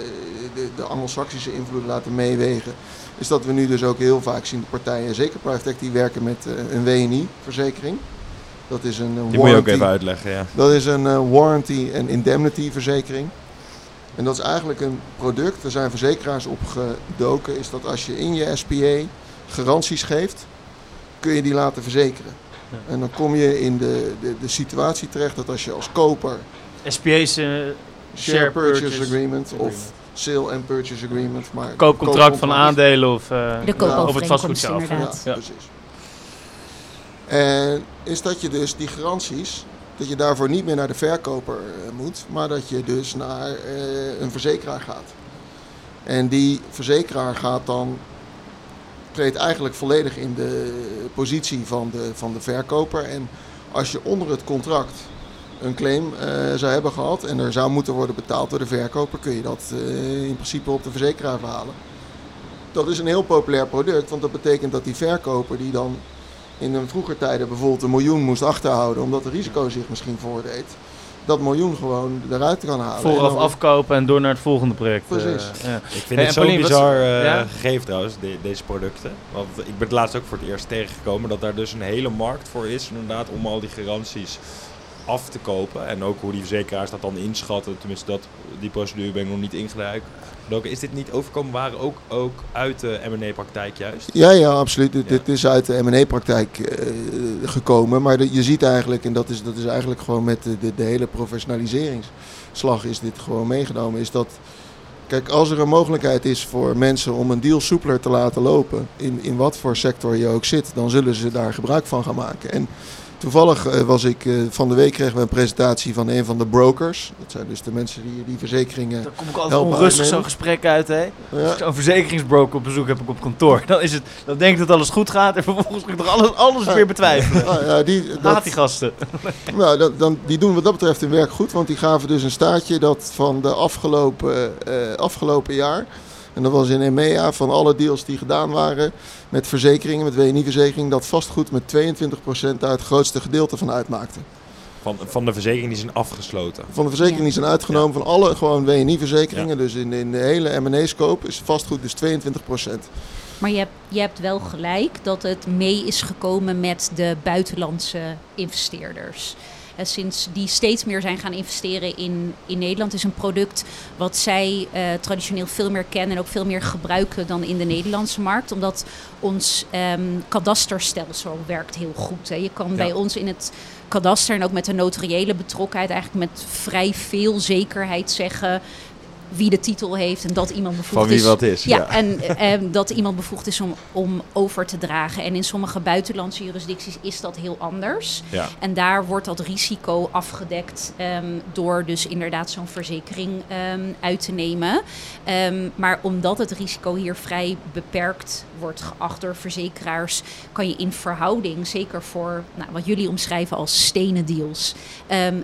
de, de anglo-saxische invloed laten meewegen, is dat we nu dus ook heel vaak zien dat partijen, zeker private equity, werken met eh, een WNI-verzekering. Dat is een eh, Die moet je ook warranty- even uitleggen, ja. dat is een warranty en indemnity verzekering. En dat is eigenlijk een product, er zijn verzekeraars op gedoken, is dat als je in je SPA garanties geeft, kun je die laten verzekeren. En dan kom je in de, de, de situatie terecht dat als je als koper SPA's, eh, share purchase, purchase agreement, of sale and purchase agreement, maar koopcontract van aandelen of eh, De op het vastgoed zelf. Ja. precies. En is dat je dus die garanties, dat je daarvoor niet meer naar de verkoper eh, moet, maar dat je dus naar eh, een verzekeraar gaat. En die verzekeraar gaat dan, treedt eigenlijk volledig in de positie van de, van de verkoper. En als je onder het contract een claim eh, zou hebben gehad en er zou moeten worden betaald door de verkoper, kun je dat eh, in principe op de verzekeraar verhalen. Dat is een heel populair product, want dat betekent dat die verkoper die dan in een vroeger tijden bijvoorbeeld een miljoen moest achterhouden omdat het risico zich misschien voordeed, dat miljoen gewoon eruit kan halen. En Vooraf dan- afkopen en door naar het volgende project. eh, Precies. ja. Ik vind Hey, het zo bizar eh, ja? gegeven trouwens, de- deze producten. Want ik ben het laatst ook voor het eerst tegengekomen dat daar dus een hele markt voor is inderdaad om al die garanties af te kopen. En ook hoe die verzekeraars dat dan inschatten. Tenminste, dat, die procedure ben ik nog niet ingeduikt. Is dit niet overkomen waren ook, ook uit de M&A-praktijk juist? Ja, ja, absoluut. Dit, Ja. dit is uit de M&A-praktijk eh, gekomen. Maar je ziet eigenlijk, en dat is, dat is eigenlijk gewoon met de, de, de hele professionaliseringsslag is dit gewoon meegenomen, is dat... Kijk, als er een mogelijkheid is voor mensen om een deal soepeler te laten lopen, in, in wat voor sector je ook zit, dan zullen ze daar gebruik van gaan maken. En toevallig eh, was ik, eh, van de week kregen we een presentatie van een van de brokers. Dat zijn dus de mensen die die verzekeringen... Dan kom ik altijd onrustig zo'n gesprek uit, hè. Als ik zo'n verzekeringsbroker op bezoek heb ik op kantoor, dan, is het, dan denk ik dat alles goed gaat en vervolgens ga ik toch alles, alles weer betwijfelen. ja, die, Haat die gasten. Nou, dat, dan, die doen wat dat betreft hun werk goed, want die gaven dus een staartje dat van de afgelopen, eh, afgelopen jaar, en dat was in EMEA, van alle deals die gedaan waren met verzekeringen, met WNI-verzekering, dat vastgoed met 22% daar het grootste gedeelte van uitmaakte. Van, van de verzekering die zijn afgesloten. Van de verzekeringen die zijn uitgenomen van alle gewoon WNI-verzekeringen, dus in, in de hele M&A-scope is vastgoed dus 22%. Maar je hebt, je hebt wel gelijk dat het mee is gekomen met de buitenlandse investeerders. Eh, sinds die steeds meer zijn gaan investeren in, in Nederland. Is een product wat zij eh, traditioneel veel meer kennen en ook veel meer gebruiken dan in de Nederlandse markt. Omdat ons ehm, kadasterstelsel werkt heel goed. Hè. Je kan bij ons in het kadaster en ook met de notariële betrokkenheid eigenlijk met vrij veel zekerheid zeggen wie de titel heeft en dat iemand bevoegd Van wie is. wat is. Ja, En, en dat iemand bevoegd is om, om over te dragen. En in sommige buitenlandse jurisdicties is dat heel anders. Ja. En daar wordt dat risico afgedekt ehm, door dus inderdaad zo'n verzekering ehm, uit te nemen. Ehm, maar omdat het risico hier vrij beperkt wordt geacht door verzekeraars, kan je in verhouding, zeker voor nou, wat jullie omschrijven als stenen deals,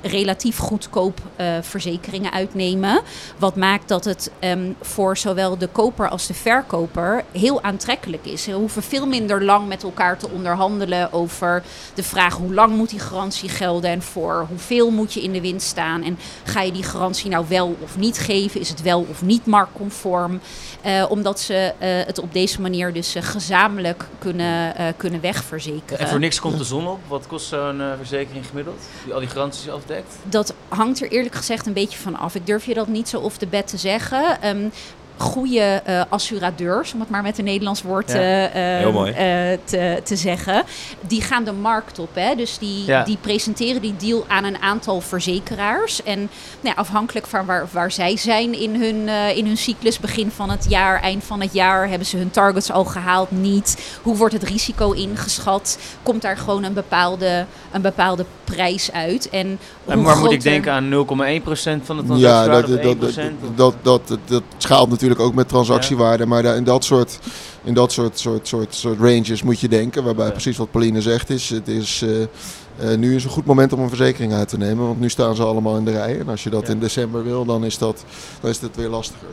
relatief goedkoop eh, verzekeringen uitnemen. Wat maakt dat het ehm, voor zowel de koper als de verkoper heel aantrekkelijk is. Ze hoeven veel minder lang met elkaar te onderhandelen over de vraag hoe lang moet die garantie gelden en voor hoeveel moet je in de wind staan. En ga je die garantie nou wel of niet geven? Is het wel of niet marktconform? Eh, omdat ze eh, het op deze manier dus eh, gezamenlijk kunnen, kunnen wegverzekeren. En voor niks komt de zon op. Wat kost zo'n verzekering gemiddeld? Die al die garanties afdekt? Dat hangt er eerlijk gezegd een beetje van af. Ik durf je dat niet zo off the bed te zeggen. Ehm goede eh, assuradeurs, om het maar met een Nederlands woord Ja, eh, eh, eh, te, te zeggen, die gaan de markt op. Hè? Dus die, Ja. die presenteren die deal aan een aantal verzekeraars. En nou ja, afhankelijk van waar, waar zij zijn in hun, eh, in hun cyclus, begin van het jaar, eind van het jaar, hebben ze hun targets al gehaald, niet? Hoe wordt het risico ingeschat? Komt daar gewoon een bepaalde, een bepaalde prijs uit? En waar moet ik denken aan 0,1% van het Ja, dat, transactiewaarde dat, of dat, 1%? of- dat, dat, dat, dat schaalt natuurlijk ook met transactiewaarde. Maar in dat soort, in dat soort, soort, soort, soort ranges moet je denken. Waarbij precies wat Pauline zegt is, het is eh, eh, nu is een goed moment om een verzekering uit te nemen. Want nu staan ze allemaal in de rij. En als je dat Ja. in december wil, dan is dat, dan is dat weer lastiger.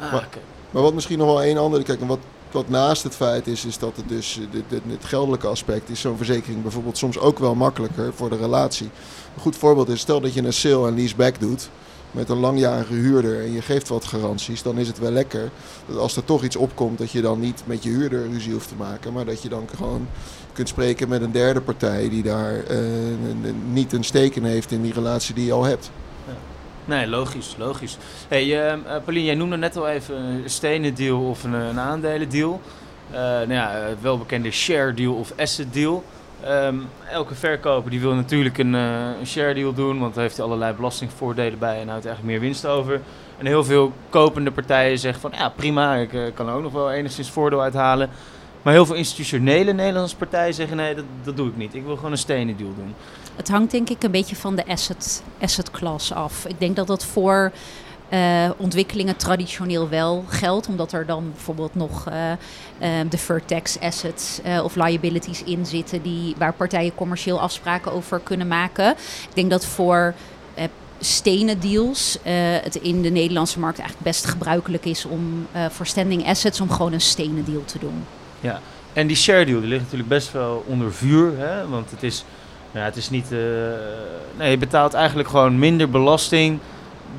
Ah, Maar-. Maar wat misschien nog wel één andere, kijk, wat, wat naast het feit is, is dat het dus, eh, dit- dit- het geldelijke aspect is zo'n verzekering bijvoorbeeld soms ook wel makkelijker voor de relatie. Een goed voorbeeld is, stel dat je een sale en leaseback doet met een langjarige huurder en je geeft wat garanties, dan is het wel lekker dat als er toch iets opkomt, dat je dan niet met je huurder ruzie hoeft te maken, maar dat je dan gewoon kunt spreken met een derde partij die daar eh, niet een steek in heeft in die relatie die je al hebt. Nee, logisch, logisch. Hey, ehm, eh, Pauline, jij noemde net al even een stenen deal of een, een aandelen deal. Eh, nou ja, welbekende share deal of asset deal. Ehm, elke verkoper die wil natuurlijk een, eh, een share deal doen, want daar heeft hij allerlei belastingvoordelen bij en houdt eigenlijk meer winst over. En heel veel kopende partijen zeggen van ja prima, ik eh, kan er ook nog wel enigszins voordeel uithalen. Maar heel veel institutionele Nederlandse partijen zeggen nee, dat, dat doe ik niet. Ik wil gewoon een stenen deal doen. Het hangt denk ik een beetje van de asset, asset class af. Ik denk dat dat voor eh, ontwikkelingen traditioneel wel geldt, omdat er dan bijvoorbeeld nog eh eh, deferred tax assets eh, of liabilities in zitten die, waar partijen commercieel afspraken over kunnen maken. Ik denk dat voor stenen deals het in de Nederlandse markt eigenlijk best gebruikelijk is om voor standing assets om gewoon een stenen deal te doen. En die share deal die ligt natuurlijk best wel onder vuur. Hè? Want het is, nou ja, het is niet. nee, je betaalt eigenlijk gewoon minder belasting.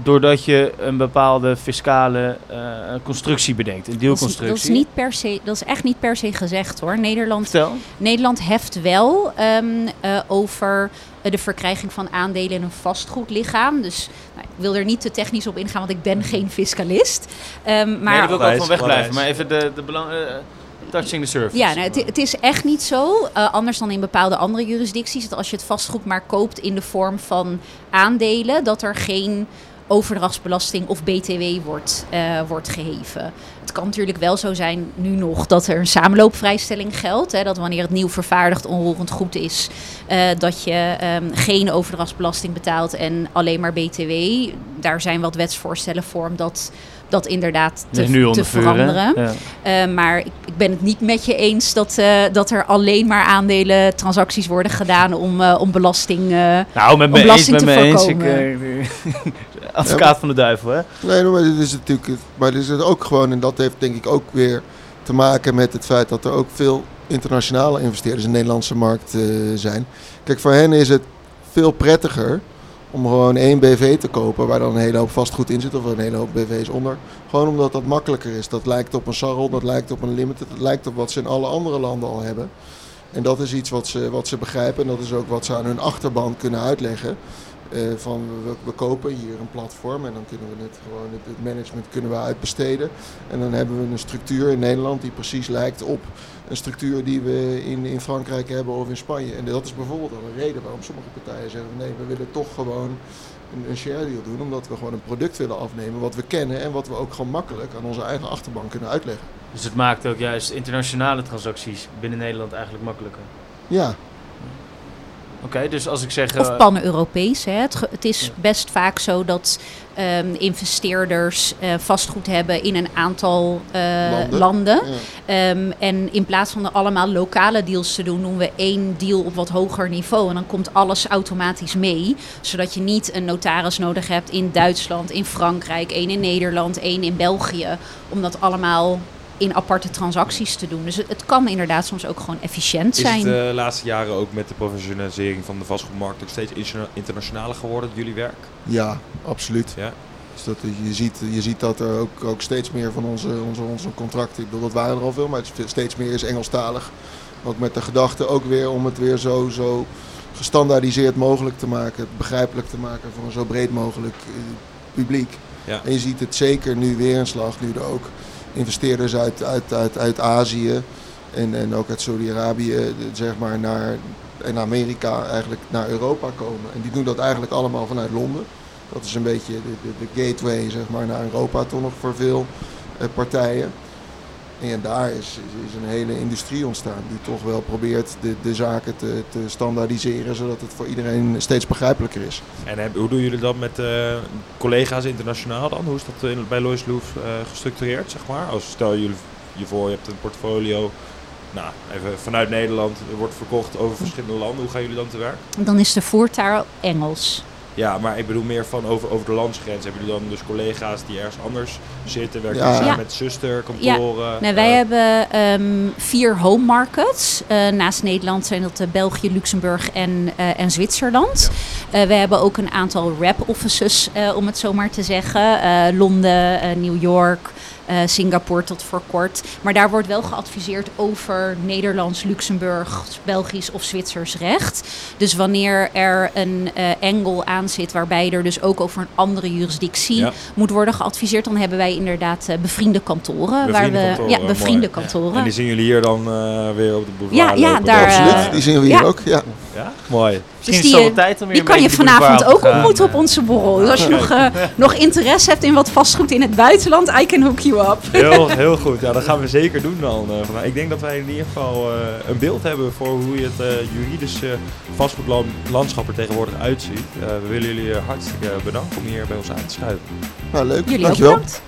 Doordat je een bepaalde fiscale eh, constructie bedenkt. Een Dat is, dat, is niet per se, dat is echt niet per se gezegd hoor. Nederland Vertel. Nederland heft wel ehm, eh, over eh, de verkrijging van aandelen in een vastgoedlichaam. Dus nou, ik wil er niet te technisch op ingaan, want ik ben geen fiscalist. Ehm, Maar nee, daar wil ik ook van wegblijven. Maar even de, de belang, touching the surface. ja, nou, het, het is echt niet zo, eh, anders dan in bepaalde andere jurisdicties, dat als je het vastgoed maar koopt in de vorm van aandelen, dat er geen overdrachtsbelasting of BTW wordt, eh, wordt geheven. Het kan natuurlijk wel zo zijn, nu nog, dat er een samenloopvrijstelling geldt. Hè, dat wanneer het nieuw vervaardigd onroerend goed is, eh, dat je ehm, geen overdrachtsbelasting betaalt en alleen maar BTW. Daar zijn wat wetsvoorstellen voor om dat, dat inderdaad te, nu te veranderen. Ja. Eh, maar ik, ik ben het niet met je eens dat, dat er alleen maar aandelen transacties worden gedaan om, om belasting. Nou, met Om eens, belasting met te me eens. Ik, advocaat van de duivel, hè? Nee, maar dit is natuurlijk. Maar dit is het ook gewoon, en dat heeft denk ik ook weer te maken met het feit dat er ook veel internationale investeerders in de Nederlandse markt eh, zijn. Kijk, voor hen is het veel prettiger om gewoon één BV te kopen waar dan een hele hoop vastgoed in zit of een hele hoop BV's onder. Gewoon omdat dat makkelijker is. Dat lijkt op een Sarrel, dat lijkt op een Limited, dat lijkt op wat ze in alle andere landen al hebben. En dat is iets wat ze, wat ze begrijpen en dat is ook wat ze aan hun achterban kunnen uitleggen. Eh, van we, we kopen hier een platform en dan kunnen we het gewoon, het, het management kunnen we uitbesteden. En dan hebben we een structuur in Nederland die precies lijkt op een structuur die we in, in Frankrijk hebben of in Spanje. En dat is bijvoorbeeld al een reden waarom sommige partijen zeggen: nee, we willen toch gewoon een, een share deal doen, omdat we gewoon een product willen afnemen wat we kennen en wat we ook gewoon makkelijk aan onze eigen achterban kunnen uitleggen. Dus het maakt ook juist internationale transacties binnen Nederland eigenlijk makkelijker. Ja, Oké, dus als ik zeg... Of eh, pan-Europees. hè. Het, het is best vaak zo dat ehm, investeerders eh, vastgoed hebben in een aantal eh, Landen. landen. ja. Ehm, en in plaats van er allemaal lokale deals te doen, doen we één deal op wat hoger niveau. En dan komt alles automatisch mee. Zodat je niet een notaris nodig hebt in Duitsland, in Frankrijk, één in Nederland, één in België. Om dat allemaal in aparte transacties te doen. Dus het, het kan inderdaad soms ook gewoon efficiënt Is zijn. het de laatste jaren ook met de professionalisering van de vastgoedmarkt ook steeds interna- internationaler geworden, jullie werk? ja, absoluut. Ja. Dus dat, je, ziet, je ziet dat er ook, ook steeds meer van onze, onze, onze contracten, ik bedoel dat waren er al veel, maar het is steeds meer is Engelstalig. Ook met de gedachte ook weer om het weer zo, zo gestandaardiseerd mogelijk te maken, begrijpelijk te maken voor een zo breed mogelijk eh, publiek. Ja. En je ziet het zeker nu weer een slag, nu er ook investeerders uit, uit, uit, uit Azië en, en ook uit Saudi-Arabië, eh, zeg maar, naar, en Amerika eigenlijk naar Europa komen. En die doen dat eigenlijk allemaal vanuit Londen. Dat is een beetje de, de, gateway zeg maar, naar Europa toch nog voor veel eh, partijen. En daar is, is, een hele industrie ontstaan die toch wel probeert de, de zaken te, te standaardiseren, zodat het voor iedereen steeds begrijpelijker is. En heb- hoe doen jullie dat met eh, collega's internationaal dan? Hoe is dat in, bij Lois Loef eh, gestructureerd, zeg maar? Als stel jullie je voor, je hebt een portfolio, nou, even vanuit Nederland, er wordt verkocht over verschillende landen. Hoe gaan jullie dan te werk? Dan is de voertaal Engels. Ja, maar ik bedoel meer van over, over de landsgrens. Hebben jullie dan dus collega's die ergens anders zitten? Werken Ja. jullie samen Ja. met zusterkantoren? Nee, wij Eh, hebben ehm, vier home markets. Eh, naast Nederland zijn dat eh, België, Luxemburg en, eh, en Zwitserland. Eh, we hebben ook een aantal rep offices, eh, om het zo maar te zeggen. Eh, Londen, eh, New York, eh, Singapore tot voor kort. Maar daar wordt wel geadviseerd over Nederlands, Luxemburgs, Belgisch of Zwitsers recht. Dus wanneer er een eh angle aan zit waarbij er dus ook over een andere jurisdictie Ja. moet worden geadviseerd, dan hebben wij inderdaad eh, bevriende kantoren. Bevriende waar we, kantoren, ja, mooi. bevriende En kantoren. die zien jullie hier dan eh, weer op de boulevard Ja, ja, lopen, daar, eh, Absoluut, die zien we hier ja. ook. Ja. Ja, mooi. Misschien Dus is het die, al tijd om weer Die kan je vanavond ook ontmoeten op onze borrel. Dus als je nog, eh, nog interesse hebt in wat vastgoed in het buitenland, I can hook you up. Heel, heel goed. Ja, dat gaan we zeker doen dan. eh, ik denk dat wij in ieder geval eh, een beeld hebben voor hoe je het eh, juridische vastgoedlandschap er tegenwoordig uitziet. Eh, we willen jullie eh, hartstikke bedanken om hier bij ons aan te schuiven. Nou, leuk. Jullie ook Dankjewel. bedankt.